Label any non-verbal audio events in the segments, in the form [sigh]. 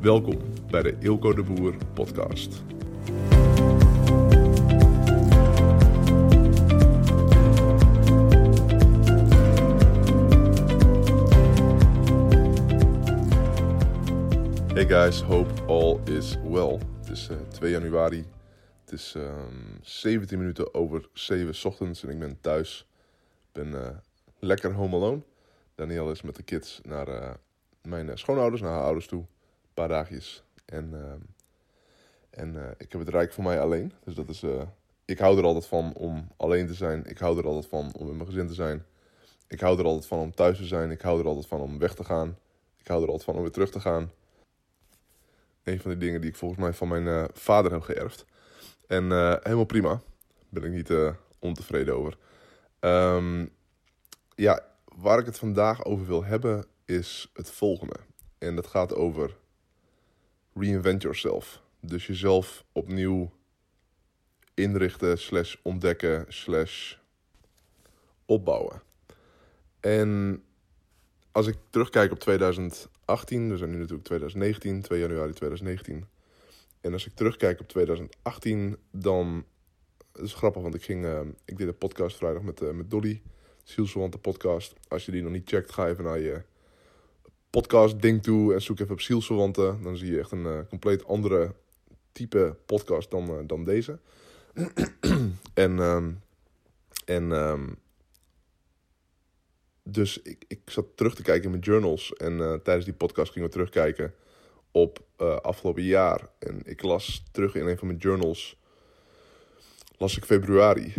Welkom bij de Ilko de Boer podcast. Hey guys, hope all is well. Het is uh, 2 januari. Het is um, 17 minuten over 7 's ochtends en ik ben thuis. Ik ben uh, lekker home alone. Daniel is met de kids naar uh, mijn schoonouders, naar haar ouders toe. Paar dagjes. En, uh, en uh, ik heb het rijk voor mij alleen. Dus dat is. ik hou er altijd van om alleen te zijn. Ik hou er altijd van om met mijn gezin te zijn. Ik hou er altijd van om thuis te zijn. Ik hou er altijd van om weg te gaan. Ik hou er altijd van om weer terug te gaan. Een van de dingen die ik volgens mij van mijn vader heb geërfd. En helemaal prima. Ben ik niet ontevreden over. Um, ja, waar ik het vandaag over wil hebben is het volgende. En dat gaat over reinvent yourself. Dus jezelf opnieuw inrichten, slash ontdekken, slash opbouwen. En als ik terugkijk op 2018, we zijn nu natuurlijk 2019, 2 januari 2019. En als ik terugkijk op 2018, dan. Het is grappig, want ik, ging, uh, ik deed een podcast vrijdag met, uh, met Dolly. Zielsverwante podcast. Als je die nog niet checkt, ga even naar je podcast ding toe en zoek even op Zielsverwanten. Dan zie je echt een uh, compleet andere type podcast dan, uh, dan deze. [clears throat] en um, en um, dus ik, ik zat terug te kijken in mijn journals. En uh, tijdens die podcast gingen we terugkijken op afgelopen jaar. En ik las terug in een van mijn journals las ik februari.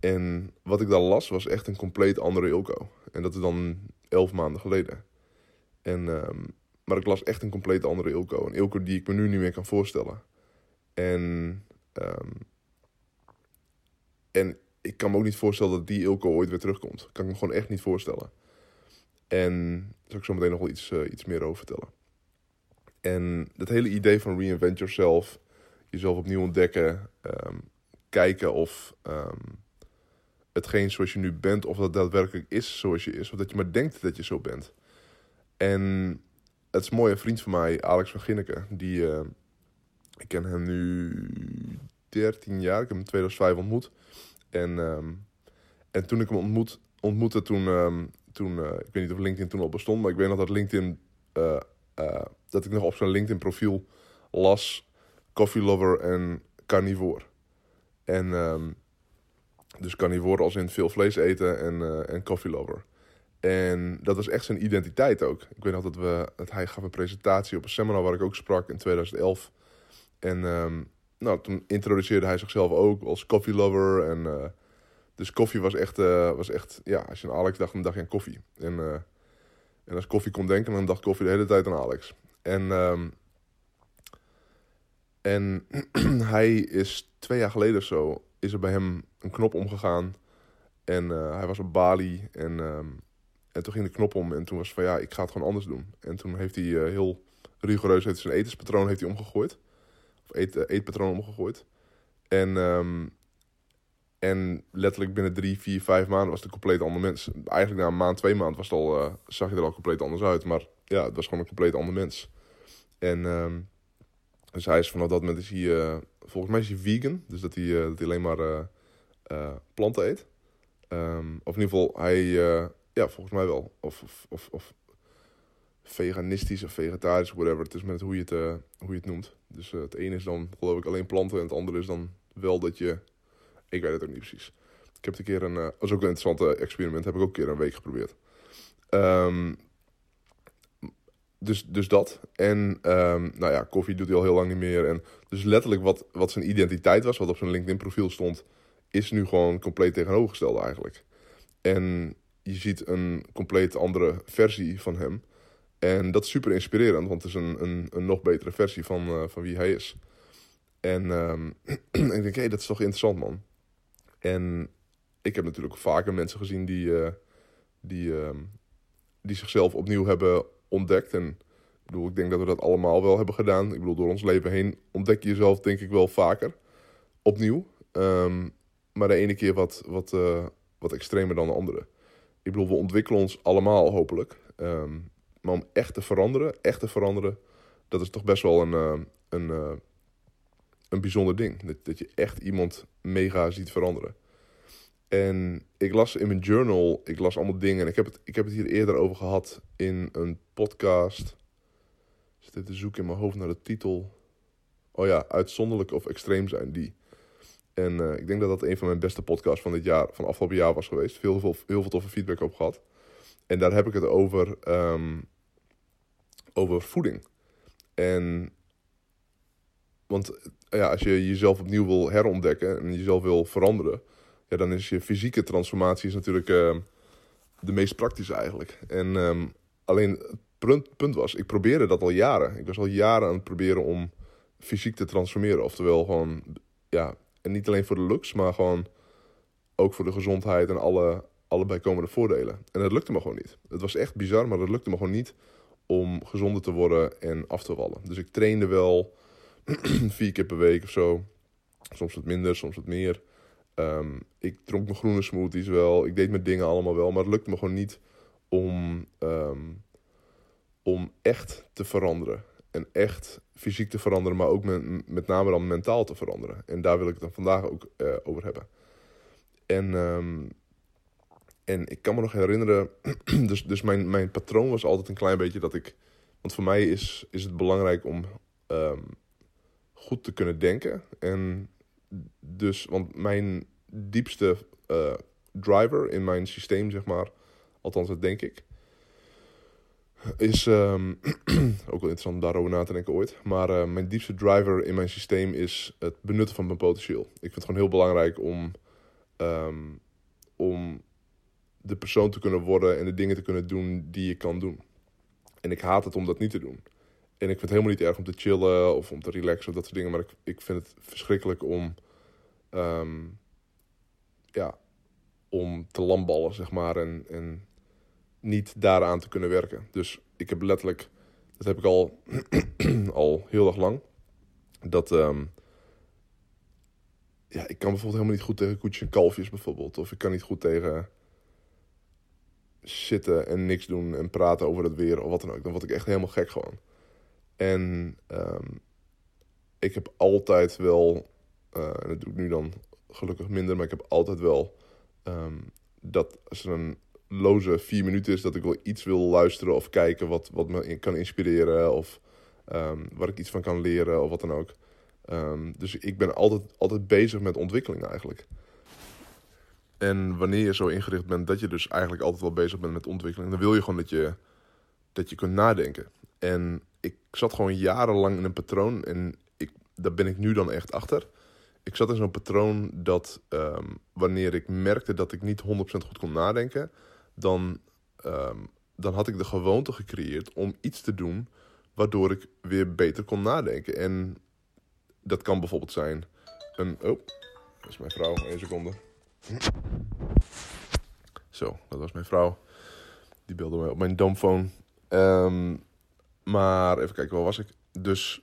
En wat ik dan las was echt een compleet andere Ilko. En dat is dan elf maanden geleden. En, um, maar ik las echt een compleet andere Ilko. Een Ilko die ik me nu niet meer kan voorstellen. En, um, en ik kan me ook niet voorstellen dat die Ilko ooit weer terugkomt. Kan ik me gewoon echt niet voorstellen. En daar zal ik zo meteen nog wel iets, uh, iets meer over vertellen. En dat hele idee van reinvent yourself, jezelf opnieuw ontdekken, um, kijken of um, hetgeen zoals je nu bent, of dat daadwerkelijk is zoals je is, of dat je maar denkt dat je zo bent. En het is een mooie vriend van mij, Alex van Ginneke, die, uh, ik ken hem nu 13 jaar, ik heb hem in 2005 ontmoet. En, um, en toen ik hem ontmoet, ontmoette, toen, um, toen uh, ik weet niet of LinkedIn toen al bestond, maar ik weet nog dat LinkedIn, uh, dat ik nog op zijn LinkedIn profiel las, coffee lover en carnivore. En um, dus carnivore als in veel vlees eten en, en coffee lover. En dat was echt zijn identiteit ook. Ik weet nog dat, we, dat hij gaf een presentatie op een seminar waar ik ook sprak in 2011. En um, nou, toen introduceerde hij zichzelf ook als coffee lover. En, uh, dus koffie was echt, uh, was echt, ja, als je aan Alex dacht, dan dacht je aan koffie. En, uh, en als koffie kon denken, dan dacht koffie de hele tijd aan Alex. En, um, en [clears throat] hij is twee jaar geleden of zo, is er bij hem een knop omgegaan. En hij was op Bali en, um, en toen ging de knop om. En toen was van ja, ik ga het gewoon anders doen. En toen heeft hij uh, heel rigoureus heeft zijn etenspatroon heeft hij omgegooid. Of eet, uh, eetpatroon omgegooid. En, um, en letterlijk binnen drie, vier, vijf maanden was het een compleet ander mens. Eigenlijk na een maand, twee maanden was al, zag je er al compleet anders uit. Maar ja, het was gewoon een compleet ander mens. En um, dus hij is vanaf dat moment is hij, volgens mij is hij vegan. Dus dat hij, dat alleen maar planten eet. Um, of in ieder geval, hij, ja, volgens mij wel. Of, of, of, of, veganistisch of vegetarisch, whatever. Het is met hoe je het, hoe je het noemt. Dus het ene is dan, geloof ik, alleen planten. En het andere is dan wel dat je... Ik weet het ook niet precies. Ik heb een keer een... was ook een interessant experiment. Heb ik ook een keer een week geprobeerd. Um, dus, dus dat. En um, nou ja, koffie doet hij al heel lang niet meer. En dus letterlijk wat, wat zijn identiteit was, wat op zijn LinkedIn profiel stond, is nu gewoon compleet tegenovergesteld eigenlijk. En je ziet een compleet andere versie van hem. En dat is super inspirerend, want het is een, een, een nog betere versie van, uh, van wie hij is. En [clears throat] um, ik denk, hé, hey, dat is toch interessant, man. En ik heb natuurlijk vaker mensen gezien die, uh, die, uh, die zichzelf opnieuw hebben ontdekt. En ik bedoel, ik denk dat we dat allemaal wel hebben gedaan. Ik bedoel, door ons leven heen ontdek je jezelf denk ik wel vaker opnieuw. Um, maar de ene keer wat, wat, uh, wat extremer dan de andere. Ik bedoel, we ontwikkelen ons allemaal hopelijk. Um, maar om echt te veranderen, echt te veranderen, dat is toch best wel een, uh, een, uh, een bijzonder ding. Dat, dat je echt iemand mega ziet veranderen. En ik las in mijn journal, ik las allemaal dingen. En ik heb het, ik heb het hier eerder over gehad in een podcast. Ik zit te zoeken in mijn hoofd naar de titel. Oh ja, uitzonderlijk of extreem zijn die. En uh, ik denk dat dat een van mijn beste podcasts van dit jaar, van afgelopen jaar was geweest. Veel, veel, heel veel toffe feedback op gehad. En daar heb ik het over, um, over voeding. En want ja, als je jezelf opnieuw wil herontdekken en jezelf wil veranderen, ja, dan is je fysieke transformatie is natuurlijk uh, de meest praktische eigenlijk. En um, alleen het punt, punt was, ik probeerde dat al jaren. Ik was al jaren aan het proberen om fysiek te transformeren. Oftewel gewoon, ja, en niet alleen voor de looks, maar gewoon ook voor de gezondheid en alle, alle bijkomende voordelen. En dat lukte me gewoon niet. Het was echt bizar, maar dat lukte me gewoon niet om gezonder te worden en af te vallen. Dus ik trainde wel [clears throat] vier keer per week of zo. Soms wat minder, soms wat meer. Um, ik dronk mijn groene smoothies wel. Ik deed mijn dingen allemaal wel. Maar het lukte me gewoon niet om, um, om echt te veranderen. En echt fysiek te veranderen, maar ook met, met name dan mentaal te veranderen. En daar wil ik het dan vandaag ook uh, over hebben. En, um, en ik kan me nog herinneren, [clears throat] dus, dus mijn, mijn patroon was altijd een klein beetje dat ik. Want voor mij is, is het belangrijk om um, goed te kunnen denken. En dus, want mijn diepste uh, driver in mijn systeem, zeg maar, althans dat denk ik, is um, [clears throat] ook wel interessant om daarover na te denken ooit. Maar uh, mijn diepste driver in mijn systeem is het benutten van mijn potentieel. Ik vind het gewoon heel belangrijk om, um, om de persoon te kunnen worden en de dingen te kunnen doen die je kan doen. En ik haat het om dat niet te doen. En ik vind het helemaal niet erg om te chillen of om te relaxen of dat soort dingen. Maar ik, ik vind het verschrikkelijk om, um, ja, om te lamballen, zeg maar. En, en niet daaraan te kunnen werken. Dus ik heb letterlijk, dat heb ik al, [clears throat] al heel erg lang, dat um, ja, ik kan bijvoorbeeld helemaal niet goed tegen koetjes en kalfjes bijvoorbeeld. Of ik kan niet goed tegen zitten en niks doen en praten over het weer of wat dan ook. Dan word ik echt helemaal gek gewoon. En um, ik heb altijd wel, uh, en dat doe ik nu dan gelukkig minder, maar ik heb altijd wel um, dat als er een loze vier minuten is dat ik wel iets wil luisteren of kijken wat, wat me kan inspireren of um, waar ik iets van kan leren of wat dan ook. Um, dus ik ben altijd, altijd bezig met ontwikkeling eigenlijk. En wanneer je zo ingericht bent dat je dus eigenlijk altijd wel bezig bent met ontwikkeling, dan wil je gewoon dat je, dat je kunt nadenken. En ik zat gewoon jarenlang in een patroon en ik, daar ben ik nu dan echt achter. Ik zat in zo'n patroon dat um, wanneer ik merkte dat ik niet 100% goed kon nadenken, dan, um, dan had ik de gewoonte gecreëerd om iets te doen waardoor ik weer beter kon nadenken. En dat kan bijvoorbeeld zijn een. Oh, dat is mijn vrouw, één seconde. Zo, dat was mijn vrouw. Die belde mij op mijn domphone. Um, maar even kijken, waar was ik? Dus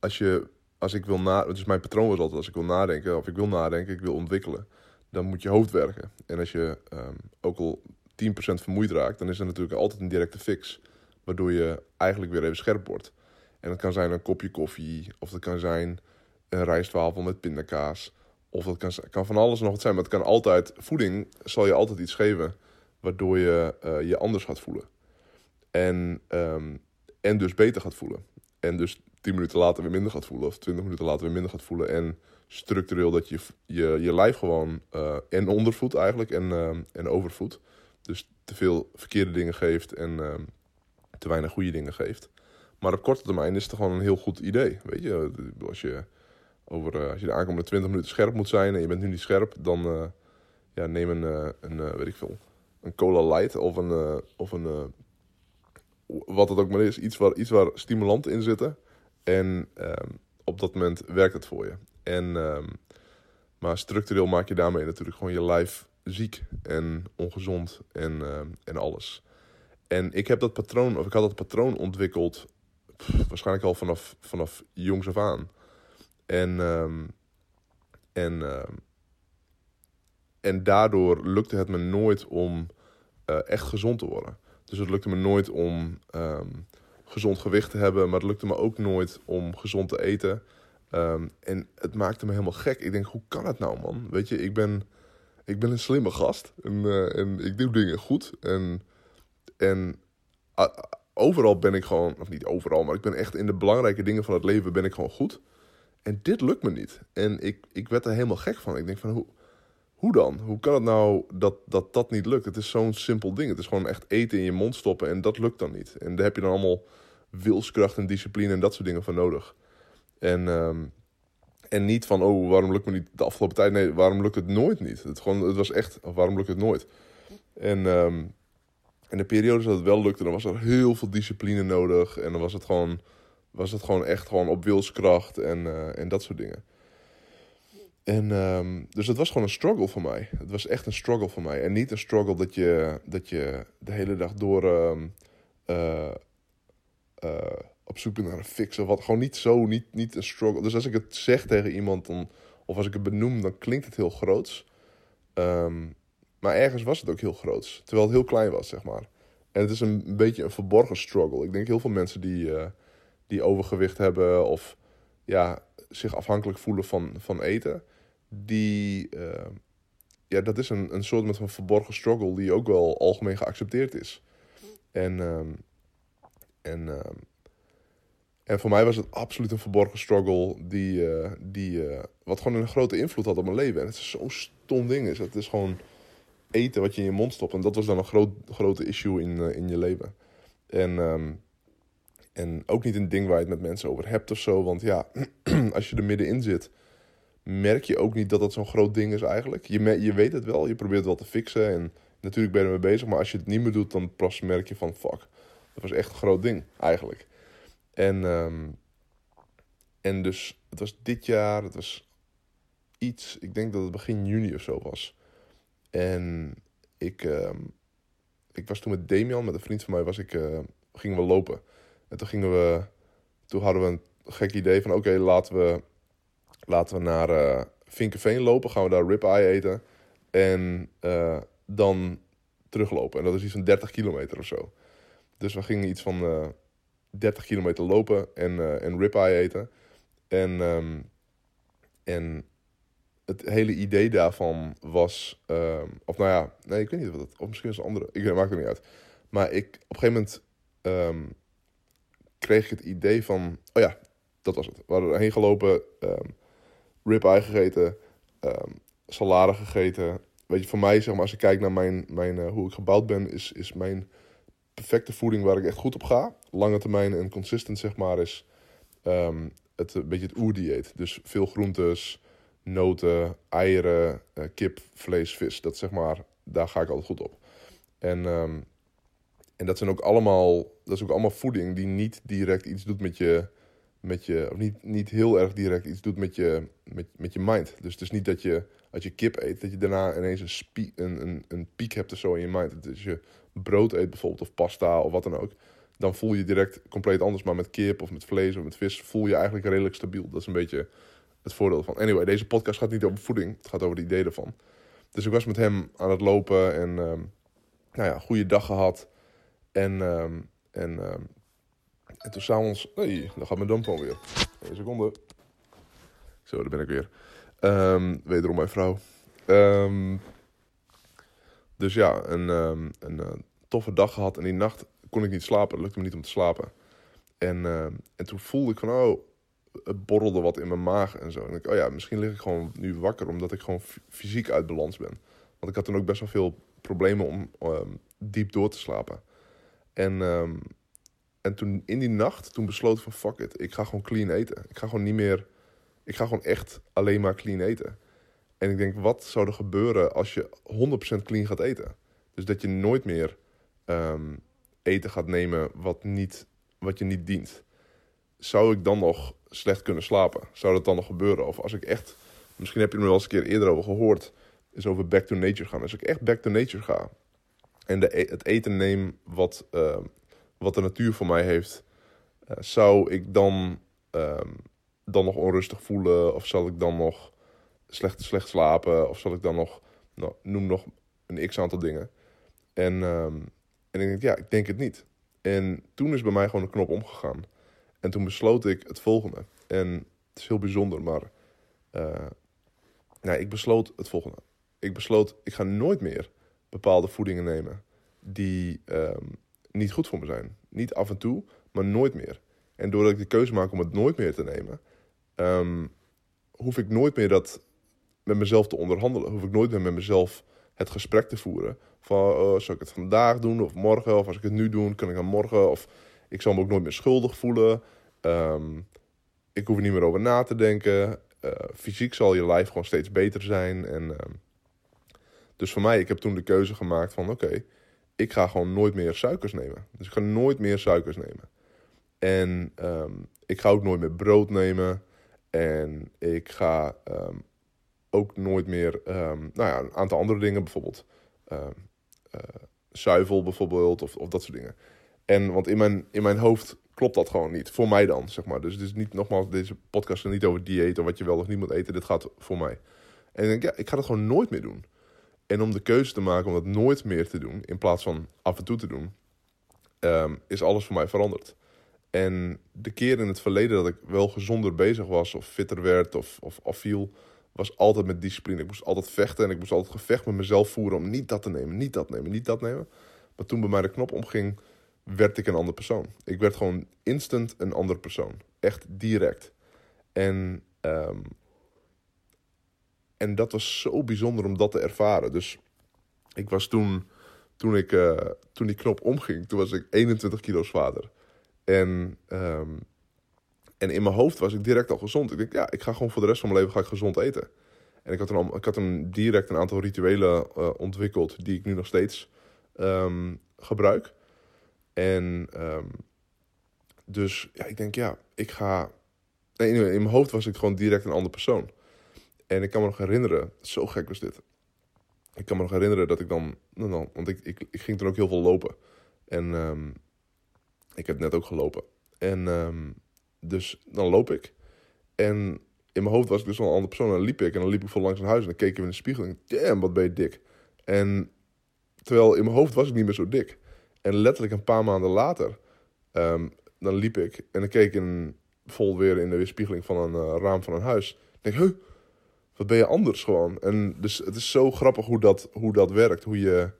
als je, als ik wil na, dus mijn patroon was altijd als ik wil nadenken of ik wil nadenken, ik wil ontwikkelen, dan moet je hoofd werken. En als je um, ook al 10% vermoeid raakt, dan is er natuurlijk altijd een directe fix, waardoor je eigenlijk weer even scherp wordt. En dat kan zijn een kopje koffie, of dat kan zijn een rijstwafel met pindakaas, of dat kan, kan van alles nog wat zijn. Maar het kan altijd, voeding zal je altijd iets geven, waardoor je uh, je anders gaat voelen. En um, en dus beter gaat voelen. En dus 10 minuten later weer minder gaat voelen. Of 20 minuten later weer minder gaat voelen. En structureel dat je je, je lijf gewoon uh, en ondervoedt eigenlijk. En, uh, en overvoedt. Dus te veel verkeerde dingen geeft en uh, te weinig goede dingen geeft. Maar op korte termijn is het gewoon een heel goed idee. Weet je, als je, over, als je de aankomende 20 minuten scherp moet zijn en je bent nu niet scherp, dan ja, neem een, een weet ik veel, een cola light of een, of een wat het ook maar is, iets waar, iets waar stimulanten in zitten. En um, op dat moment werkt het voor je. En, um, maar structureel maak je daarmee natuurlijk gewoon je lijf ziek en ongezond en, um, en alles. En ik heb dat patroon, of ik had dat patroon ontwikkeld, waarschijnlijk al vanaf, vanaf jongs af aan. En, en, en daardoor lukte het me nooit om uh, echt gezond te worden. Dus het lukte me nooit om gezond gewicht te hebben. Maar het lukte me ook nooit om gezond te eten. Ehm, en het maakte me helemaal gek. Ik denk, hoe kan het nou, man? Weet je, ik ben, ik ben een slimme gast. En, eh, en ik doe dingen goed. En, en overal ben ik gewoon, of niet overal, maar ik ben echt in de belangrijke dingen van het leven ben ik gewoon goed. En dit lukt me niet. En ik, ik werd er helemaal gek van. Ik denk van, hoe, hoe dan? Hoe kan het nou dat, dat dat niet lukt? Het is zo'n simpel ding. Het is gewoon echt eten in je mond stoppen en dat lukt dan niet. En daar heb je dan allemaal wilskracht en discipline en dat soort dingen voor nodig. En, ehm, en niet van, oh, waarom lukt me niet de afgelopen tijd? Nee, waarom lukt het nooit niet? Het, gewoon, het was echt, waarom lukt het nooit? En um, in de periodes dat het wel lukte, dan was er heel veel discipline nodig. En dan was het gewoon, was het gewoon echt gewoon op wilskracht en, uh, en dat soort dingen. En um, dus het was gewoon een struggle voor mij. Het was echt een struggle voor mij. En niet een struggle dat je, dat je de hele dag door um, uh, uh, op zoek bent naar een fix of wat. Gewoon niet zo, niet, niet een struggle. Dus als ik het zeg tegen iemand, dan, of als ik het benoem, dan klinkt het heel groots. Um, maar ergens was het ook heel groots. Terwijl het heel klein was, zeg maar. En het is een beetje een verborgen struggle. Ik denk heel veel mensen die, uh, die overgewicht hebben of ja, zich afhankelijk voelen van, van eten. Die, uh, ja, dat is een, een soort van verborgen struggle die ook wel algemeen geaccepteerd is. En, um, en, um, en voor mij was het absoluut een verborgen struggle die, uh, die wat gewoon een grote invloed had op mijn leven. En het is zo'n stom ding is. Het is gewoon eten wat je in je mond stopt. En dat was dan een groot, grote issue in, in je leven. En, um, en ook niet een ding waar je het met mensen over hebt of zo. Want ja, [clears throat] als je er middenin zit, merk je ook niet dat dat zo'n groot ding is eigenlijk. Je, je weet het wel, je probeert het wel te fixen. En natuurlijk ben je ermee bezig. Maar als je het niet meer doet, dan pas merk je van fuck. Dat was echt een groot ding eigenlijk. En, um, en dus het was dit jaar, het was iets, ik denk dat het begin juni of zo was. En ik, uh, ik was toen met Damian, met een vriend van mij, was ik, uh, gingen we lopen. En toen gingen we, toen hadden we een gek idee van oké, laten, we, laten we naar uh, Vinkenveen lopen. Gaan we daar ribeye eten. En uh, dan teruglopen. En dat is iets van 30 kilometer of zo. Dus we gingen iets van uh, 30 kilometer lopen en, en ribeye eten. En, um, en het hele idee daarvan was. Um, of nou ja, nee, ik weet niet wat het. Of misschien is het andere. Ik maakt het niet uit. Maar ik, op een gegeven moment. Um, kreeg ik het idee van. Oh ja, dat was het. We hadden erheen gelopen. Ribeye gegeten. salade gegeten. Weet je, voor mij, zeg maar, als ik kijk naar mijn, mijn, uh, hoe ik gebouwd ben, is, is mijn perfecte voeding waar ik echt goed op ga. Lange termijn en consistent, zeg maar, is het een beetje het oerdieet. Dus veel groentes noten, eieren, uh, kip, vlees, vis. Dat zeg maar, daar ga ik altijd goed op. En, um, en dat zijn ook allemaal, dat is ook allemaal voeding die niet direct iets doet met je, met je of niet, niet heel erg direct iets doet met je, met, met je mind. Dus het is niet dat je, als je kip eet, dat je daarna ineens een, spie, een, een, piek hebt of zo in je mind. Als je brood eet bijvoorbeeld, of pasta of wat dan ook, dan voel je direct compleet anders. Maar met kip of met vlees of met vis voel je eigenlijk redelijk stabiel. Dat is een beetje het voordeel van. Anyway, deze podcast gaat niet over voeding. Het gaat over de idee ervan. Dus ik was met hem aan het lopen en um, nou ja, goede dag gehad. En, um, en, um, en toen s'avonds... Nee, daar gaat mijn dompoon weer. Een seconde. Zo, daar ben ik weer. wederom mijn vrouw. dus ja, een, een uh, toffe dag gehad. En die nacht kon ik niet slapen. Het lukte me niet om te slapen. En, en toen voelde ik van, oh, het borrelde wat in mijn maag en zo. En ik, oh ja, misschien lig ik gewoon nu wakker omdat ik gewoon fysiek uit balans ben. Want ik had toen ook best wel veel problemen om diep door te slapen. En, en toen in die nacht, toen besloot van fuck it, ik ga gewoon clean eten. Ik ga gewoon niet meer, ik ga gewoon echt alleen maar clean eten. En ik denk, wat zou er gebeuren als je 100% clean gaat eten? Dus dat je nooit meer um, eten gaat nemen wat, niet, wat je niet dient. Zou ik dan nog slecht kunnen slapen? Zou dat dan nog gebeuren? Of als ik echt, misschien heb je er wel eens een keer eerder over gehoord, is over back to nature gaan. Als ik echt back to nature ga en de, e-, het eten neem wat, uh, wat de natuur voor mij heeft, uh, zou ik dan, uh, dan nog onrustig voelen? Of zal ik dan nog slecht, slecht slapen? Of zal ik dan nog, nou, noem nog een x aantal dingen. En, ehm, en ik denk, ja, ik denk het niet. En toen is bij mij gewoon een knop omgegaan. En toen besloot ik het volgende. En het is heel bijzonder, maar uh, nou, ik besloot het volgende. Ik besloot, ik ga nooit meer bepaalde voedingen nemen die um, niet goed voor me zijn. Niet af en toe, maar nooit meer. En doordat ik de keuze maak om het nooit meer te nemen, um, hoef ik nooit meer dat met mezelf te onderhandelen. Hoef ik nooit meer met mezelf het gesprek te voeren. Van, uh, zal ik het vandaag doen of morgen? Of als ik het nu doe, kan ik dan morgen? Of ik zal me ook nooit meer schuldig voelen. Um, ik hoef er niet meer over na te denken. Uh, fysiek zal je lijf gewoon steeds beter zijn. En, uh, dus voor mij, ik heb toen de keuze gemaakt van... oké, ik ga gewoon nooit meer suikers nemen. Dus ik ga nooit meer suikers nemen. En um, ik ga ook nooit meer brood nemen. En ik ga um, ook nooit meer, um, nou ja, een aantal andere dingen, bijvoorbeeld uh, zuivel bijvoorbeeld, of, of dat soort dingen. En want in mijn, in mijn hoofd klopt dat gewoon niet. Voor mij dan, zeg maar. Dus het is niet, nogmaals, deze podcast gaat niet over dieet of wat je wel of niet moet eten. Dit gaat voor mij. En ik denk, ja, ik ga dat gewoon nooit meer doen. En om de keuze te maken om dat nooit meer te doen, in plaats van af en toe te doen, um, is alles voor mij veranderd. En de keer in het verleden dat ik wel gezonder bezig was, of fitter werd, of, of afviel, was altijd met discipline. Ik moest altijd vechten en ik moest altijd gevecht met mezelf voeren om niet dat te nemen, niet dat nemen, niet dat nemen. Maar toen bij mij de knop omging, werd ik een andere persoon. Ik werd gewoon instant een andere persoon. Echt direct. En, um, en dat was zo bijzonder om dat te ervaren. Dus ik was toen, toen, ik, uh, toen die knop omging, toen was ik 21 kilo zwaarder. En, um, en in mijn hoofd was ik direct al gezond. Ik denk, ja, ik ga gewoon voor de rest van mijn leven ga ik gezond eten. En ik had, een, ik had een, direct een aantal rituelen uh, ontwikkeld die ik nu nog steeds um, gebruik. En um, dus ja, ik denk, ja, ik ga. In mijn hoofd was ik gewoon direct een andere persoon. En ik kan me nog herinneren, zo gek was dit. Ik kan me nog herinneren dat ik dan, nou, nou, want ik, ik, ik ging toen ook heel veel lopen. En um, ik heb net ook gelopen. En um, dus dan loop ik. En in mijn hoofd was ik dus wel een andere persoon. En dan liep ik en dan liep ik vol langs een huis. En dan keek ik in de spiegel en damn, wat ben je dik. En terwijl in mijn hoofd was ik niet meer zo dik. En letterlijk een paar maanden later, um, dan liep ik en dan keek ik in, vol weer in de weerspiegeling van een uh, raam van een huis. Ik denk, huh, wat ben je anders gewoon? En dus het is zo grappig hoe dat, hoe dat werkt. Hoe je,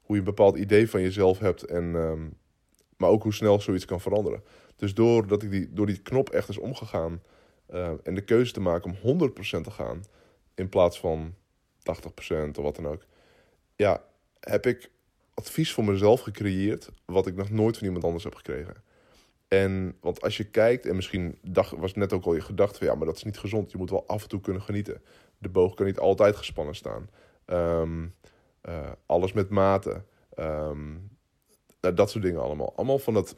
hoe je een bepaald idee van jezelf hebt. En, um, maar ook hoe snel zoiets kan veranderen. Dus doordat ik die, door die knop echt is omgegaan. Uh, en de keuze te maken om 100% te gaan. In plaats van 80% of wat dan ook. Ja, heb ik advies voor mezelf gecreëerd. Wat ik nog nooit van iemand anders heb gekregen. En want als je kijkt, en misschien dacht, was net ook al je gedachte van ja, maar dat is niet gezond. Je moet wel af en toe kunnen genieten. De boog kan niet altijd gespannen staan. Um, uh, alles met mate. Um, dat soort dingen allemaal. Allemaal van dat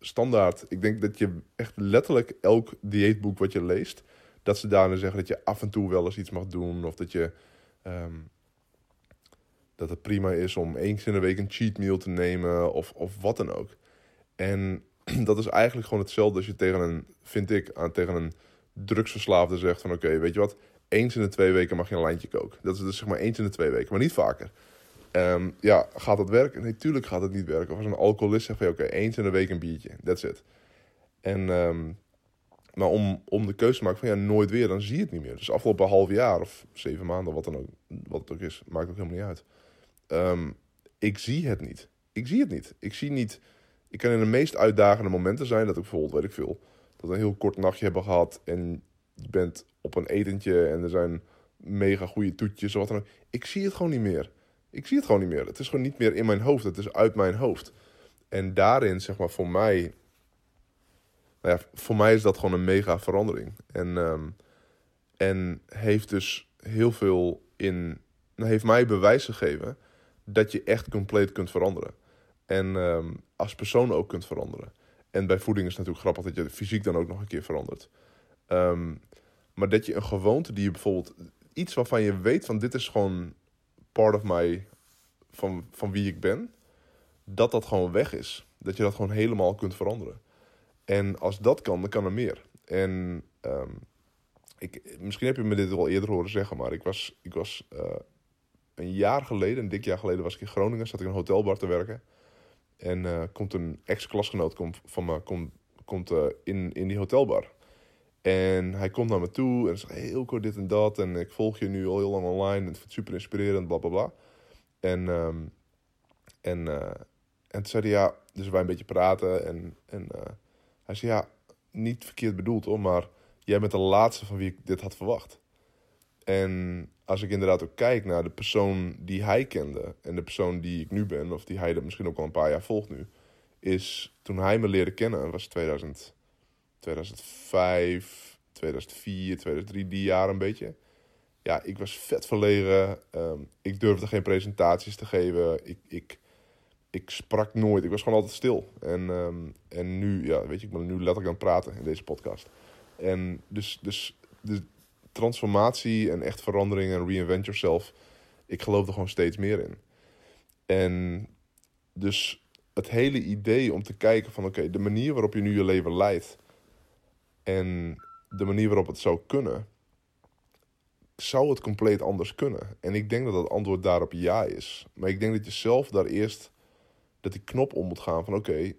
standaard. Ik denk dat je echt letterlijk elk dieetboek wat je leest, dat ze daarin zeggen dat je af en toe wel eens iets mag doen. Of dat je. Um, dat het prima is om eens in de week een cheat meal te nemen. Of, of wat dan ook. En [clears throat] dat is eigenlijk gewoon hetzelfde als je tegen een, vind ik, aan, tegen een drugsverslaafde zegt van oké, weet je wat, eens in de twee weken mag je een lijntje koken. Dat is dus zeg maar eens in de twee weken, maar niet vaker. Um, ja, gaat dat werken? Nee, tuurlijk gaat het niet werken. Of als een alcoholist zegt van oké, eens in de week een biertje, that's it. En, um, maar om, om de keuze te maken van ja, nooit weer, dan zie je het niet meer. Dus afgelopen half jaar of zeven maanden, wat, dan ook, wat het ook is, maakt ook helemaal niet uit. Um, ik zie het niet. Ik zie het niet. Ik zie niet ik kan in de meest uitdagende momenten zijn dat ik bijvoorbeeld, weet ik veel, dat we een heel kort nachtje hebben gehad en je bent op een etentje en er zijn mega goede toetjes of wat dan ook. Ik zie het gewoon niet meer. Ik zie het gewoon niet meer. Het is gewoon niet meer in mijn hoofd. Het is uit mijn hoofd. En daarin, zeg maar, voor mij. Nou voor mij is dat gewoon een mega verandering. En, um, en heeft dus heel veel in. Heeft mij bewijs gegeven dat je echt compleet kunt veranderen. En um, als persoon ook kunt veranderen. En bij voeding is het natuurlijk grappig dat je fysiek dan ook nog een keer verandert. Um, maar dat je een gewoonte die je bijvoorbeeld... Iets waarvan je weet van dit is gewoon part of my... Van, van wie ik ben. Dat dat gewoon weg is. Dat je dat gewoon helemaal kunt veranderen. En als dat kan, dan kan er meer. En um, ik, misschien heb je me dit wel eerder horen zeggen, maar ik was, ik was uh, een jaar geleden, een dik jaar geleden, was ik in Groningen, zat ik in een hotelbar te werken. En eh, komt een ex-klasgenoot komt, van me komt, komt, eh, in, in die hotelbar. En hij komt naar me toe en zegt: Hey, Ilko, dit en dat. En ik volg je nu al heel lang online. En het vind super inspirerend, bla bla bla. En, ehm, en, eh, en toen zei hij: Ja, dus wij een beetje praten. En, en hij zei: Ja, niet verkeerd bedoeld hoor, maar jij bent de laatste van wie ik dit had verwacht. En als ik inderdaad ook kijk naar de persoon die hij kende en de persoon die ik nu ben, of die hij er misschien ook al een paar jaar volgt nu, is toen hij me leerde kennen, was 2000, 2005, 2004, 2003, die jaar een beetje. Ja, ik was vet verlegen. Ehm, ik durfde geen presentaties te geven. Ik, ik, ik sprak nooit. Ik was gewoon altijd stil. En, ehm, en nu, ja, weet je, ik ben nu letterlijk aan het praten in deze podcast. En dus, dus de transformatie en echt verandering en reinvent yourself, ik geloof er gewoon steeds meer in. En dus het hele idee om te kijken van oké, de manier waarop je nu je leven leidt en de manier waarop het zou kunnen, zou het compleet anders kunnen? En ik denk dat het antwoord daarop ja is. Maar ik denk dat je zelf daar eerst dat die knop om moet gaan van oké,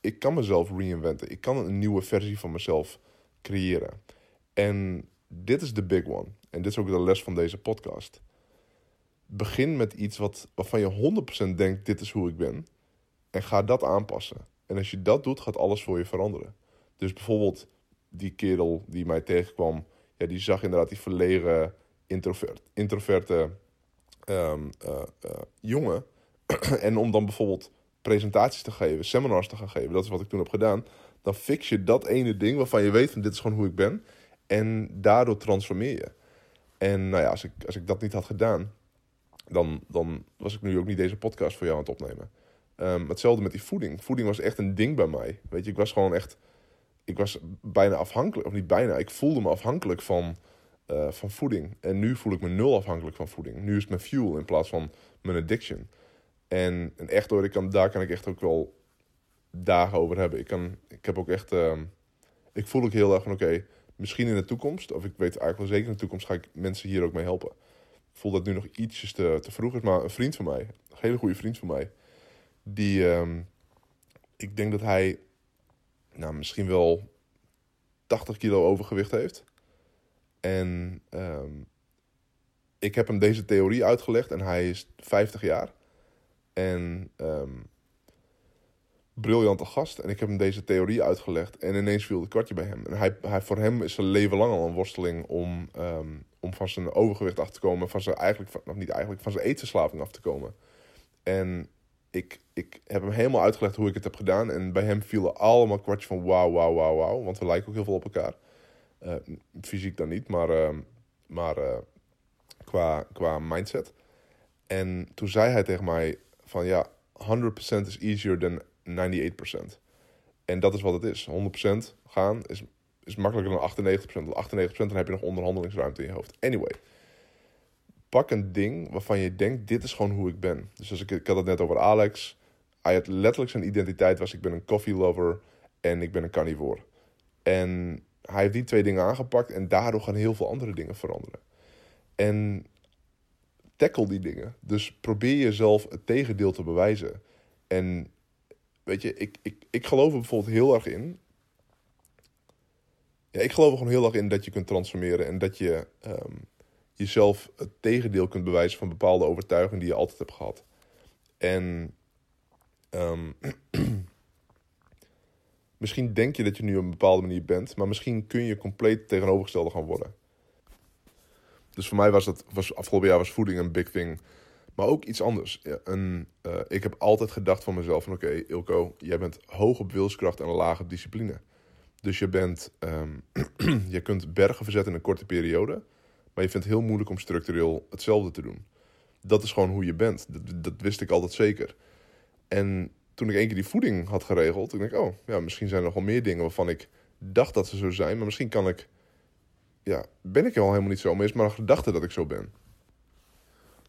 ik kan mezelf reinventen. Ik kan een nieuwe versie van mezelf creëren. En dit is de big one. En dit is ook de les van deze podcast. Begin met iets wat, waarvan je 100% denkt, dit is hoe ik ben. En ga dat aanpassen. En als je dat doet, gaat alles voor je veranderen. Dus bijvoorbeeld die kerel die mij tegenkwam, ja, die zag inderdaad die verlegen, introvert, introverte um, uh, uh, jongen. [clears throat] en om dan bijvoorbeeld presentaties te geven, seminars te gaan geven, dat is wat ik toen heb gedaan. Dan fix je dat ene ding waarvan je weet van dit is gewoon hoe ik ben. En daardoor transformeer je. En nou ja, als ik, als ik dat niet had gedaan, dan, dan was ik nu ook niet deze podcast voor jou aan het opnemen. Um, hetzelfde met die voeding. Voeding was echt een ding bij mij. Weet je, ik was gewoon echt. Ik was bijna afhankelijk, of niet bijna, ik voelde me afhankelijk van, uh, van voeding. En nu voel ik me nul afhankelijk van voeding. Nu is het mijn fuel in plaats van mijn addiction. En, en echt hoor, ik kan, daar kan ik echt ook wel dagen over hebben. Ik, kan, ik heb ook echt. Uh, ik voel ook heel erg van: oké, misschien in de toekomst, of ik weet eigenlijk wel zeker in de toekomst, ga ik mensen hier ook mee helpen. Ik voel dat nu nog ietsjes te, te vroeg is, maar een vriend van mij, een hele goede vriend van mij, die, um, ik denk dat hij, nou misschien wel 80 kilo overgewicht heeft. En um, ik heb hem deze theorie uitgelegd en hij is 50 jaar. En um, briljante gast. En ik heb hem deze theorie uitgelegd. En ineens viel het kwartje bij hem. En hij, hij, voor hem is zijn leven lang al een worsteling om, um, om van zijn overgewicht af te komen. Van zijn eigenlijk, nog niet eigenlijk, van zijn eetverslaving af te komen. En ik, ik heb hem helemaal uitgelegd hoe ik het heb gedaan. En bij hem vielen allemaal kwartjes van wauw, wauw, wauw, wauw. Want we lijken ook heel veel op elkaar. Uh, fysiek dan niet, maar, uh, maar uh, qua, qua mindset. En toen zei hij tegen mij van ja, 100% is easier than 98%. En dat is wat het is. 100% gaan is, is makkelijker dan 98%. Want 98% dan heb je nog onderhandelingsruimte in je hoofd. Anyway. Pak een ding waarvan je denkt, dit is gewoon hoe ik ben. Dus als ik, ik had het net over Alex. Hij had letterlijk zijn identiteit was, ik ben een coffee lover en ik ben een carnivore. En hij heeft die twee dingen aangepakt en daardoor gaan heel veel andere dingen veranderen. En tackle die dingen. Dus probeer jezelf het tegendeel te bewijzen. En weet je, ik, ik, ik geloof er bijvoorbeeld heel erg in. Ja, ik geloof er gewoon heel erg in dat je kunt transformeren en dat je um, jezelf het tegendeel kunt bewijzen van bepaalde overtuigingen die je altijd hebt gehad. En um, [clears throat] misschien denk je dat je nu op een bepaalde manier bent, maar misschien kun je compleet tegenovergestelde gaan worden. Dus voor mij was het was afgelopen jaar was voeding een big thing. Maar ook iets anders. Een, uh, ik heb altijd gedacht van mezelf van oké, okay, Ilko, jij bent hoog op wilskracht en laag op discipline. Dus je bent, um, [clears throat] je kunt bergen verzetten in een korte periode, maar je vindt het heel moeilijk om structureel hetzelfde te doen. Dat is gewoon hoe je bent. Dat, wist ik altijd zeker. En toen ik één keer die voeding had geregeld, ik, oh, ja, misschien zijn er nog wel meer dingen waarvan ik dacht dat ze zo zijn, maar misschien kan ik, ja, ben ik al helemaal niet zo, maar is maar een gedachte dat ik zo ben.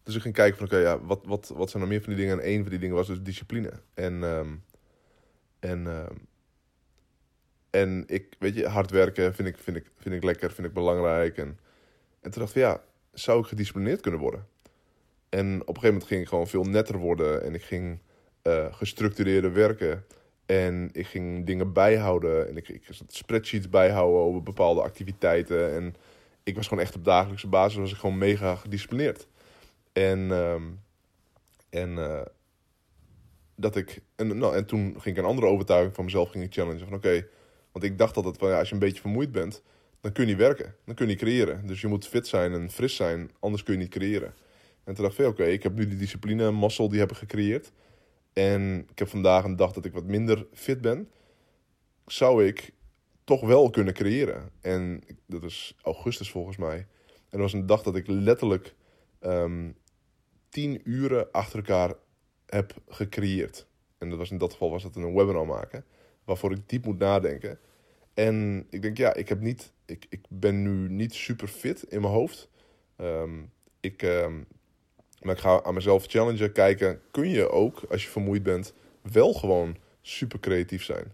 Dus ik ging kijken van, oké, ja, wat, wat, wat zijn er meer van die dingen? En één van die dingen was dus discipline. En, um, en, um, en ik, weet je, hard werken vind ik, vind ik, vind ik lekker, vind ik belangrijk. En, en toen dacht ik, ja, zou ik gedisciplineerd kunnen worden? En op een gegeven moment ging ik gewoon veel netter worden. En ik ging uh, gestructureerde werken. En ik ging dingen bijhouden. En ik, ik spreadsheets bijhouden over bepaalde activiteiten. En ik was gewoon echt op dagelijkse basis was ik gewoon mega gedisciplineerd. En, ehm, en uh, dat ik. En, nou, en toen ging ik een andere overtuiging van mezelf ging ik challengen. Van oké, want ik dacht altijd van ja, als je een beetje vermoeid bent, dan kun je niet werken. Dan kun je niet creëren. Dus je moet fit zijn en fris zijn, anders kun je niet creëren. En toen dacht ik, oké, ik heb nu die discipline en muscle die heb gecreëerd. En ik heb vandaag een dag dat ik wat minder fit ben. Zou ik toch wel kunnen creëren. En dat is augustus volgens mij. En dat was een dag dat ik letterlijk um, tien uren achter elkaar heb gecreëerd. En dat was in dat geval was dat een webinar maken. Waarvoor ik diep moet nadenken. En ik denk, ja, ik, heb niet, ik, ik ben nu niet super fit in mijn hoofd. Um, ik, um, maar ik ga aan mezelf challengen, kijken, kun je ook, als je vermoeid bent, wel gewoon super creatief zijn.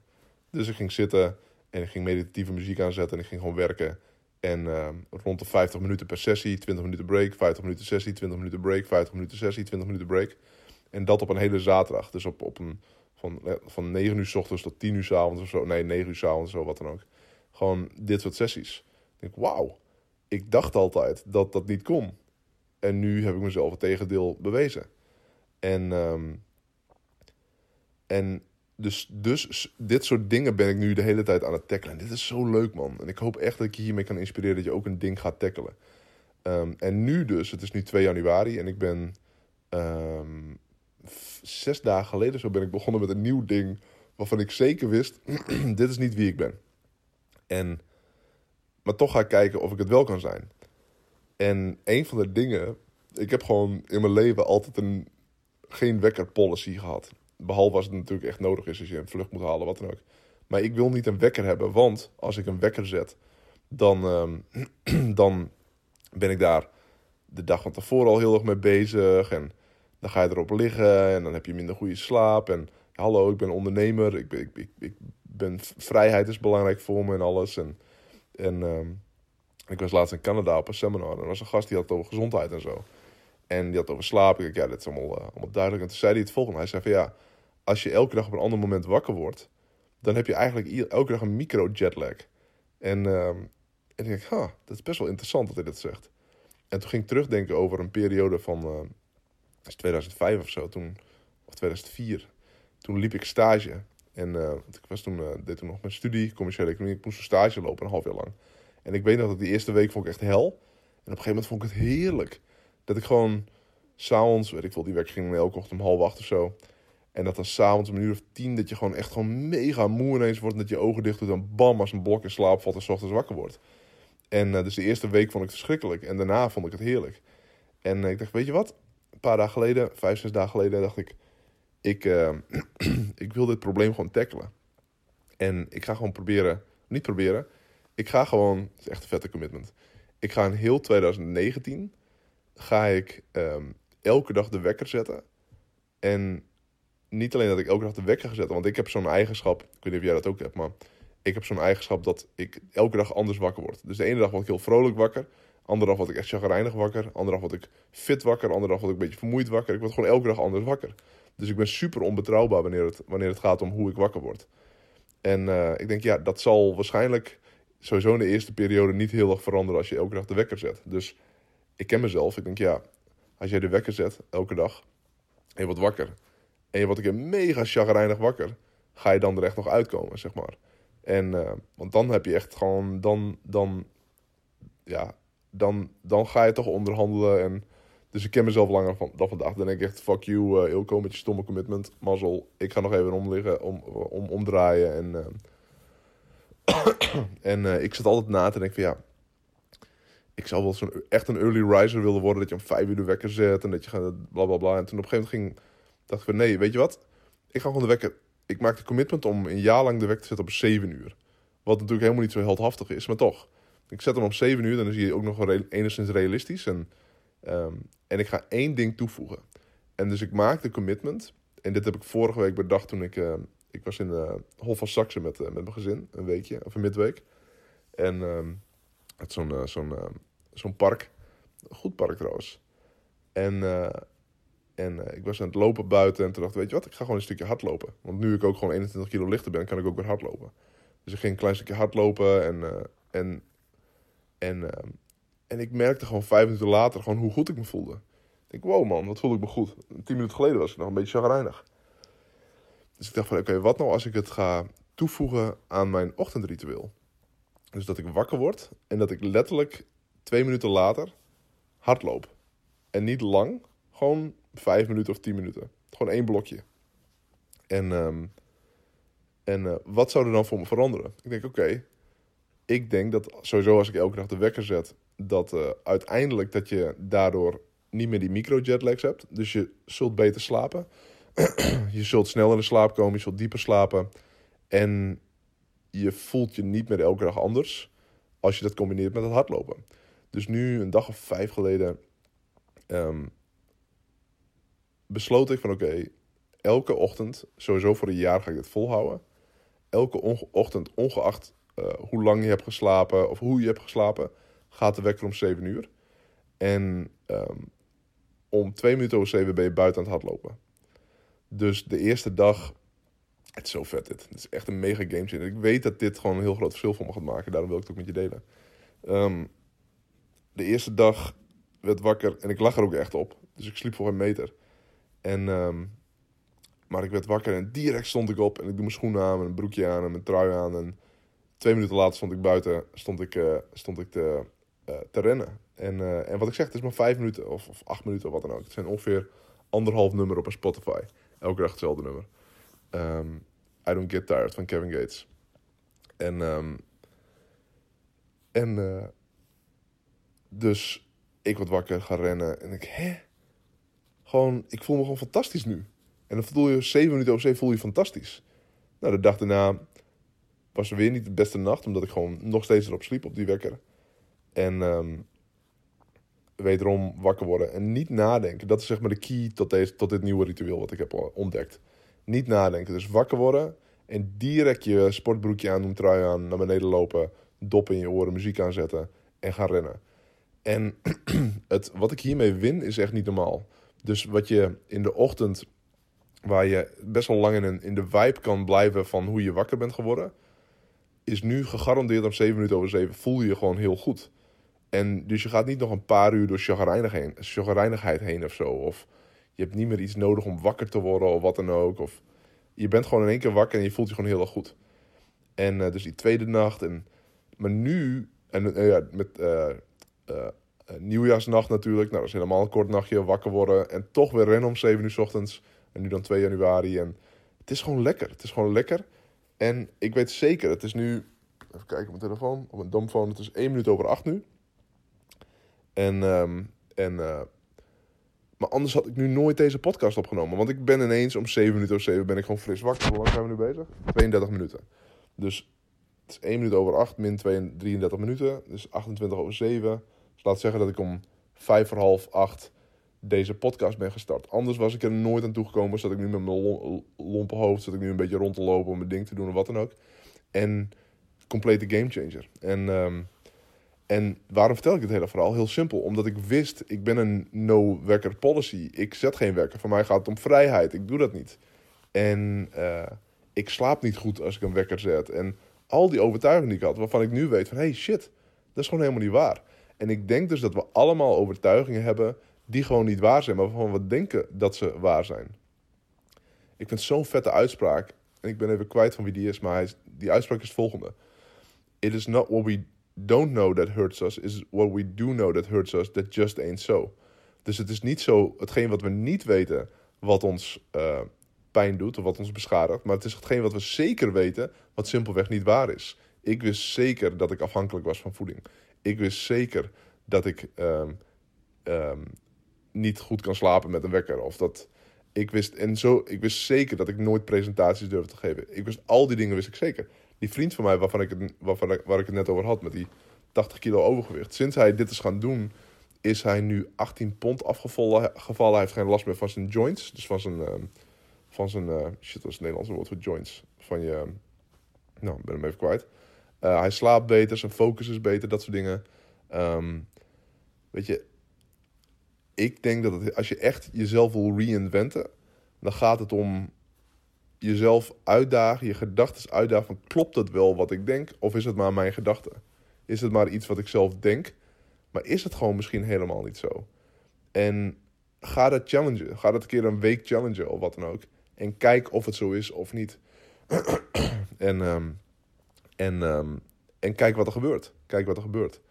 Dus ik ging zitten en ik ging meditatieve muziek aanzetten en ik ging gewoon werken. En uh, rond de 50 minuten per sessie, 20 minuten break, 50 minuten sessie, 20 minuten break, 50 minuten sessie, 20 minuten break. En dat op een hele zaterdag. Dus op, op een, van, van 9 uur s ochtends tot 10 uur s avonds of zo. Nee, 9 uur s avonds of zo, wat dan ook. Gewoon dit soort sessies. Ik denk, wauw. Ik dacht altijd dat dat niet kon. En nu heb ik mezelf het tegendeel bewezen. En, um, en dus, dus dit soort dingen ben ik nu de hele tijd aan het tackelen. En dit is zo leuk, man. En ik hoop echt dat ik je hiermee kan inspireren dat je ook een ding gaat tackelen. Um, en nu dus, het is nu 2 januari en ik ben um, zes dagen geleden zo ben ik begonnen met een nieuw ding waarvan ik zeker wist, [clears throat] dit is niet wie ik ben. En, maar toch ga ik kijken of ik het wel kan zijn. En een van de dingen, ik heb gewoon in mijn leven altijd een geen wekker policy gehad. Behalve als het natuurlijk echt nodig is, als je een vlucht moet halen, wat dan ook. Maar ik wil niet een wekker hebben, want als ik een wekker zet, dan, um, [clears throat] dan ben ik daar de dag van tevoren al heel erg mee bezig. En dan ga je erop liggen en dan heb je minder goede slaap. En hallo, ik ben ondernemer, ik, ik, ik, ik ben, vrijheid is belangrijk voor me en alles. En, en um, ik was laatst in Canada op een seminar en er was een gast die had het over gezondheid en zo. En die had over slaap. Ik dacht, ja, dit is allemaal, uh, allemaal duidelijk. En toen zei hij het volgende. Hij zei van ja, als je elke dag op een ander moment wakker wordt, dan heb je eigenlijk elke dag een micro-jetlag. En, uh, en ik denk, ha, dat is best wel interessant dat hij dat zegt. En toen ging ik terugdenken over een periode van uh, 2005 of zo, toen, of 2004. Toen liep ik stage. En uh, ik was toen, uh, deed toen nog mijn studie, commerciële economie. Ik moest een stage lopen, een half jaar lang. En ik weet nog dat die eerste week vond ik echt hel. En op een gegeven moment vond ik het heerlijk. Dat ik gewoon s'avonds, weet ik veel, die werk ging elke ochtend om half acht of zo. En dat dan s'avonds om een uur of tien, dat je gewoon echt gewoon mega moe ineens wordt. En dat je ogen dicht doet en bam, als een blok in slaap valt en s ochtends wakker wordt. En uh, dus de eerste week vond ik het verschrikkelijk. En daarna vond ik het heerlijk. En uh, ik dacht, weet je wat? Een paar dagen geleden, vijf, zes dagen geleden, dacht ik... Ik, uh, [clears throat] ik wil dit probleem gewoon tackelen. En ik ga gewoon proberen, niet proberen... Ik ga gewoon, het is echt een vette commitment. Ik ga in heel 2019 ga ik um, elke dag de wekker zetten. En niet alleen dat ik elke dag de wekker ga zetten, want ik heb zo'n eigenschap. Ik weet niet of jij dat ook hebt, maar ik heb zo'n eigenschap dat ik elke dag anders wakker word. Dus de ene dag word ik heel vrolijk wakker. Andere dag word ik echt chagrijnig wakker. Andere dag word ik fit wakker. Andere dag word ik een beetje vermoeid wakker. Ik word gewoon elke dag anders wakker. Dus ik ben super onbetrouwbaar wanneer het, wanneer het gaat om hoe ik wakker word. En uh, ik denk, ja, dat zal waarschijnlijk sowieso in de eerste periode niet heel erg veranderen als je elke dag de wekker zet. Dus ik ken mezelf. Ik denk, ja, als jij de wekker zet elke dag en je wordt wakker en je wordt een keer mega chagrijnig wakker, ga je dan er echt nog uitkomen, zeg maar. En, uh, want dan heb je echt gewoon, dan, dan, ja, dan, dan ga je toch onderhandelen. En, dus ik ken mezelf langer van, dan vandaag. Dan denk ik echt, fuck you, uh, Ilko, met je stomme commitment. Mazzel, ik ga nog even omliggen, om, om, omdraaien. En, uh, [coughs] en ik zat altijd na te denken van ja, ik zou wel zo'n echt een early riser willen worden. Dat je om vijf uur de wekker zet en dat je gaat bla bla bla. En toen op een gegeven moment ging, dacht van nee, weet je wat? Ik ga gewoon de wekker. Ik maak de commitment om een jaar lang de wekker te zetten op 7 uur. Wat natuurlijk helemaal niet zo heldhaftig is, maar toch. Ik zet hem op 7 uur, dan is hij ook nog wel enigszins realistisch. En, um, en ik ga één ding toevoegen. En dus ik maak de commitment. En dit heb ik vorige week bedacht toen ik. Uh, ik was in uh, Hof van Saxe met, uh, met mijn gezin, een weekje, of een midweek. En um, het zo'n zo'n zo'n park. Goed park trouwens. En, En eh, ik was aan het lopen buiten en toen dacht ik, weet je wat, ik ga gewoon een stukje hardlopen. Want nu ik ook gewoon 21 kilo lichter ben, kan ik ook weer hardlopen. Dus ik ging een klein stukje hardlopen en, uh, en, en, uh, en ik merkte gewoon vijf minuten later gewoon hoe goed ik me voelde. Ik denk, wow man, wat voelde ik me goed. Tien minuten geleden was ik nog een beetje chagrijnig. Dus ik dacht van, oké, wat nou als ik het ga toevoegen aan mijn ochtendritueel? Dus dat ik wakker word en dat ik letterlijk twee minuten later hardloop. En niet lang, gewoon vijf minuten of tien minuten. Gewoon één blokje. En, um, en uh, wat zou er dan voor me veranderen? Ik denk, oké, ik denk dat sowieso als ik elke dag de wekker zet, dat uh, uiteindelijk dat je daardoor niet meer die micro-jetlags hebt. Dus je zult beter slapen. [clears throat] je zult sneller in slaap komen, je zult dieper slapen. En je voelt je niet meer elke dag anders als je dat combineert met het hardlopen. Dus nu, een dag of vijf geleden, um, besloot ik van oké, elke ochtend, sowieso voor een jaar ga ik dit volhouden. Elke ochtend, ongeacht uh, hoe lang je hebt geslapen of hoe je hebt geslapen, gaat de wekker om 7 uur. En um, om twee minuten over 7 ben je buiten aan het hardlopen. Dus de eerste dag, het is zo vet dit. Het is echt een mega game changer. Ik weet dat dit gewoon een heel groot verschil voor me gaat maken. Daarom wil ik het ook met je delen. Um, de eerste dag werd wakker en ik lag er ook echt op. Dus ik sliep voor een meter. En, um, maar ik werd wakker en direct stond ik op en ik doe mijn schoenen aan, mijn broekje aan en mijn trui aan. En twee minuten later stond ik buiten, stond ik, uh, stond ik te, uh, te rennen. En, uh, en wat ik zeg, het is maar vijf minuten of, of acht minuten of wat dan ook. Het zijn ongeveer anderhalf nummer op een Spotify. Elke dag hetzelfde nummer. Um, I Don't Get Tired van Kevin Gates. En, um, en dus ik word wakker, ga rennen en ik, hè? Gewoon, ik voel me gewoon fantastisch nu. En dan voel je zeven minuten over zeven voel je fantastisch. Nou, de dag daarna was er weer niet de beste nacht, omdat ik gewoon nog steeds erop sliep op die wekker. En um, wederom wakker worden en niet nadenken. Dat is zeg maar de key tot, deze, tot dit nieuwe ritueel wat ik heb ontdekt. Niet nadenken, dus wakker worden en direct je sportbroekje aan doen, trui aan, naar beneden lopen, dop in je oren, muziek aanzetten en gaan rennen. En [clears throat] het, wat ik hiermee win is echt niet normaal. Dus wat je in de ochtend, waar je best wel lang in, een, in de vibe kan blijven van hoe je wakker bent geworden, is nu gegarandeerd om 7 minuten over 7 voel je je gewoon heel goed. En dus je gaat niet nog een paar uur door chagrijnigheid heen of zo. Of je hebt niet meer iets nodig om wakker te worden of wat dan ook. Of je bent gewoon in één keer wakker en je voelt je gewoon heel erg goed. En uh, dus die tweede nacht. En, maar nu, en uh, ja, met uh, nieuwjaarsnacht natuurlijk. Nou, dat is helemaal een kort nachtje wakker worden. En toch weer rennen om 7 uur ochtends. En nu dan 2 januari. En het is gewoon lekker. Het is gewoon lekker. En ik weet zeker, het is nu. Even kijken op mijn telefoon. Op mijn domfoon. Het is 1 minuut over 8 nu. En, um, en uh, maar anders had ik nu nooit deze podcast opgenomen. Want ik ben ineens om 7 minuten of 7 ben ik gewoon fris wakker. Hoe lang zijn we nu bezig? 32 minuten. Dus het is 1 minuut over 8 min 33 minuten. Dus 28 over 7. Laat zeggen dat ik om 5 voor half 8 deze podcast ben gestart. Anders was ik er nooit aan toegekomen. Zat ik nu met mijn lompe hoofd. Zat ik nu een beetje rond te lopen om mijn ding te doen of wat dan ook. En complete gamechanger. En... Um, en waarom vertel ik het hele verhaal? Heel simpel, omdat ik wist, ik ben een no-wekker policy. Ik zet geen wekker. Voor mij gaat het om vrijheid. Ik doe dat niet. En uh, ik slaap niet goed als ik een wekker zet. En al die overtuigingen die ik had, waarvan ik nu weet van... hey, shit, dat is gewoon helemaal niet waar. En ik denk dus dat we allemaal overtuigingen hebben die gewoon niet waar zijn. Maar waarvan we denken dat ze waar zijn. Ik vind zo'n vette uitspraak. En ik ben even kwijt van wie die is, maar hij die uitspraak is het volgende. It is not what we don't know that hurts us is what we do know that hurts us that just ain't so. Dus het is niet zo, hetgeen wat we niet weten wat ons uh, pijn doet of wat ons beschadigt, maar het is hetgeen wat we zeker weten wat simpelweg niet waar is. Ik wist zeker dat ik afhankelijk was van voeding. Ik wist zeker dat ik um, um, niet goed kan slapen met een wekker of dat ik wist en zo ik wist zeker dat ik nooit presentaties durfde te geven. Ik wist al die dingen wist ik zeker die vriend van mij, waarvan ik het, waarvan waar ik het net over had, met die 80 kilo overgewicht. Sinds hij dit is gaan doen, is hij nu 18 pond afgevallen. Gevallen. Hij heeft geen last meer van zijn joints. Dus van zijn, uh, van zijn uh, shit, dat is het Nederlandse woord voor joints. Van je, nou, ik ben hem even kwijt. Uh, hij slaapt beter, zijn focus is beter, dat soort dingen. Um, weet je, ik denk dat als je echt jezelf wil reinventen, dan gaat het om jezelf uitdagen, je gedachten uitdagen van klopt het wel wat ik denk of is het maar mijn gedachte? Is het maar iets wat ik zelf denk, maar is het gewoon misschien helemaal niet zo? En ga dat challengen, ga dat een keer een week challengen of wat dan ook en kijk of het zo is of niet. [clears throat] en, ehm, en, ehm, en kijk wat er gebeurt. Kijk wat er gebeurt.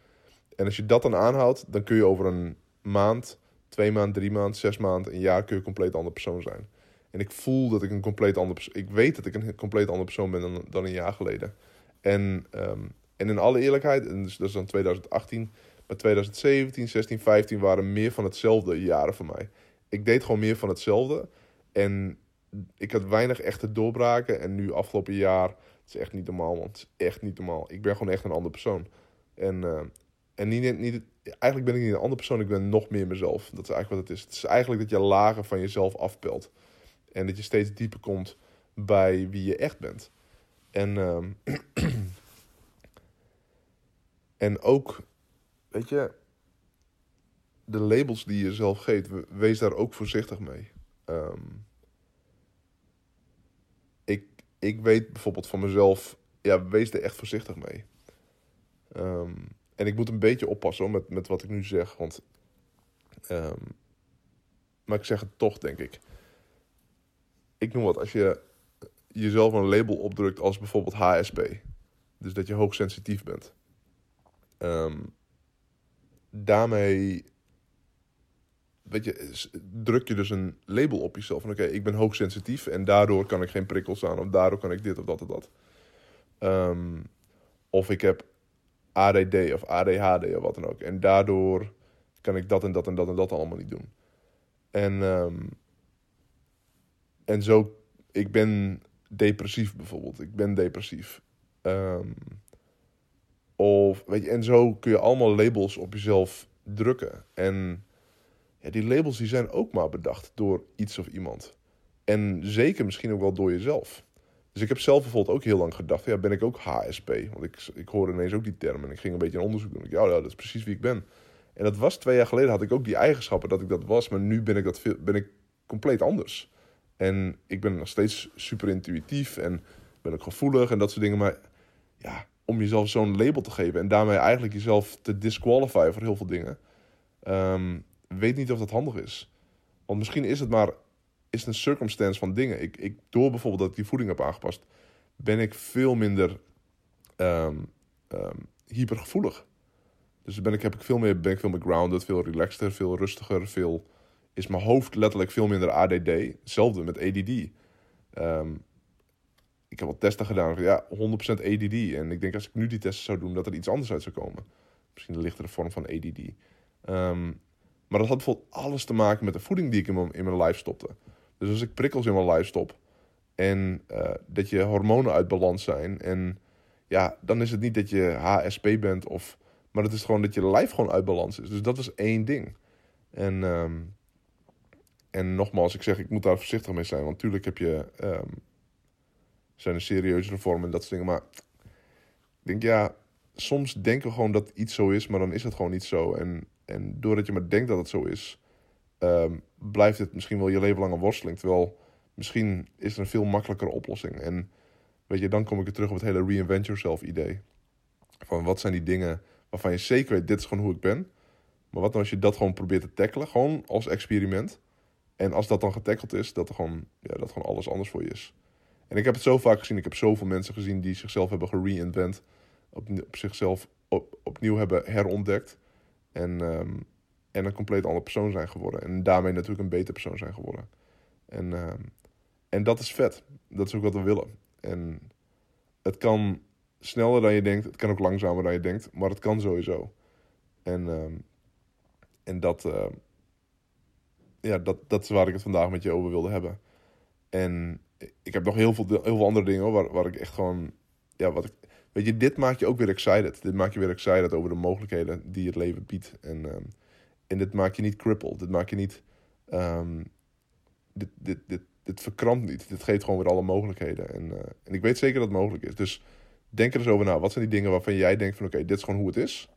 En als je dat dan aanhoudt, dan kun je over een maand, twee maanden, drie maanden, zes maanden, een jaar kun je een compleet andere persoon zijn. En ik voel dat ik een compleet andere persoon... Ik weet dat ik een compleet andere persoon ben dan, dan een jaar geleden. En, ehm, en in alle eerlijkheid, en dus, dat is dan 2018... Maar 2017, 16, 15 waren meer van hetzelfde jaren voor mij. Ik deed gewoon meer van hetzelfde. En ik had weinig echte doorbraken. En nu afgelopen jaar, het is echt niet normaal, want het is echt niet normaal. Ik ben gewoon echt een andere persoon. En, uh, en niet, niet, eigenlijk ben ik niet een andere persoon, ik ben nog meer mezelf. Dat is eigenlijk wat het is. Het is eigenlijk dat je lagen van jezelf afpelt. En dat je steeds dieper komt bij wie je echt bent. En, uh, [clears throat] en ook, weet je, de labels die je zelf geeft, wees daar ook voorzichtig mee. Um, ik, weet bijvoorbeeld van mezelf, ja, wees er echt voorzichtig mee. Um, en ik moet een beetje oppassen met, met wat ik nu zeg, want. Um, maar ik zeg het toch, denk ik ik noem wat, als je jezelf een label opdrukt als bijvoorbeeld HSP, dus dat je hoogsensitief bent, um, daarmee weet je, druk je dus een label op jezelf van oké, ik ben hoogsensitief en daardoor kan ik geen prikkels aan of daardoor kan ik dit of dat of dat. Um, of ik heb ADD of ADHD of wat dan ook en daardoor kan ik dat en dat en dat en dat allemaal niet doen. En um, en zo, ik ben depressief bijvoorbeeld. Ik ben depressief. Um, of, weet je, en zo kun je allemaal labels op jezelf drukken. En ja, die labels die zijn ook maar bedacht door iets of iemand. En zeker misschien ook wel door jezelf. Dus ik heb zelf bijvoorbeeld ook heel lang gedacht, ja, ben ik ook HSP? Want ik, ik hoorde ineens ook die term en ik ging een beetje een onderzoek doen. Ik, ja, dat is precies wie ik ben. En dat was twee jaar geleden, had ik ook die eigenschappen dat ik dat was. Maar nu ben ik, dat ben ik compleet anders. En ik ben nog steeds super intuïtief en ben ook gevoelig en dat soort dingen. Maar ja, om jezelf zo'n label te geven en daarmee eigenlijk jezelf te disqualifyen voor heel veel dingen. Um, weet niet of dat handig is. Want misschien is het maar is een circumstance van dingen. Ik, ik, door bijvoorbeeld dat ik die voeding heb aangepast, ben ik veel minder um, um, hypergevoelig. Dus ben ik, heb ik veel meer, ben ik veel meer grounded, veel relaxter, veel rustiger, veel is mijn hoofd letterlijk veel minder ADD. Hetzelfde met ADD. Ehm, ik heb wat testen gedaan. Ja, 100% ADD. En ik denk als ik nu die testen zou doen, dat er iets anders uit zou komen. Misschien een lichtere vorm van ADD. Um, ehm, maar dat had bijvoorbeeld alles te maken met de voeding die ik in mijn, in lijf stopte. Dus als ik prikkels in mijn lijf stop en uh, dat je hormonen uit balans zijn. En ja, dan is het niet dat je HSP bent of... Maar het is gewoon dat je lijf gewoon uit balans is. Dus dat was één ding. En um, en nogmaals, ik zeg, ik moet daar voorzichtig mee zijn. Want natuurlijk heb je. Um, zijn er serieuze vormen en dat soort dingen. Maar ik denk, ja, soms denken we gewoon dat iets zo is, maar dan is het gewoon niet zo. En, en doordat je maar denkt dat het zo is, um, blijft het misschien wel je leven lang worsteling. Terwijl misschien is er een veel makkelijkere oplossing. En weet je, dan kom ik weer terug op het hele reinvent yourself idee. Van wat zijn die dingen waarvan je zeker weet, dit is gewoon hoe ik ben. Maar wat dan als je dat gewoon probeert te tackelen, gewoon als experiment. En als dat dan getackeld is, dat, er gewoon, ja, dat gewoon alles anders voor je is. En ik heb het zo vaak gezien. Ik heb zoveel mensen gezien die zichzelf hebben gereinvent. Op, op zichzelf op, opnieuw hebben herontdekt. En, um, en een compleet andere persoon zijn geworden. En daarmee natuurlijk een beter persoon zijn geworden. En, um, en dat is vet. Dat is ook wat we willen. En het kan sneller dan je denkt. Het kan ook langzamer dan je denkt. Maar het kan sowieso. En, um, en dat, ja, dat, dat is waar ik het vandaag met je over wilde hebben. En ik heb nog heel veel, heel veel andere dingen waar, waar ik echt gewoon. Ja, wat ik, weet je, dit maakt je ook weer excited. Dit maakt je weer excited over de mogelijkheden die het leven biedt. En, um, en dit maakt je niet crippled. Dit maakt je niet. Um, dit, dit, dit, verkrampt niet. Dit geeft gewoon weer alle mogelijkheden. En, uh, en ik weet zeker dat het mogelijk is. Dus denk er eens over na. Wat zijn die dingen waarvan jij denkt van oké, dit is gewoon hoe het is.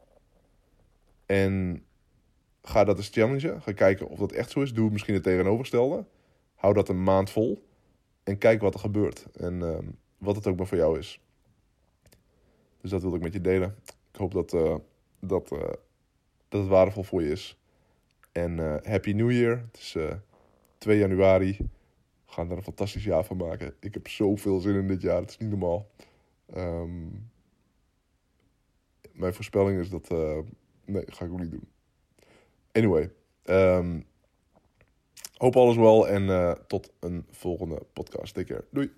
En ga dat eens challengen. Ga kijken of dat echt zo is. Doe misschien het tegenovergestelde. Hou dat een maand vol. En kijk wat er gebeurt. En ehm, wat het ook maar voor jou is. Dus dat wilde ik met je delen. Ik hoop dat, eh, dat, eh, dat het waardevol voor je is. En eh, Happy New Year. Het is 2 januari. We gaan er een fantastisch jaar van maken. Ik heb zoveel zin in dit jaar. Het is niet normaal. Ehm, mijn voorspelling is dat... nee, ga ik ook niet doen. Anyway. Um, hoop alles wel en tot een volgende podcast. Take care. Doei.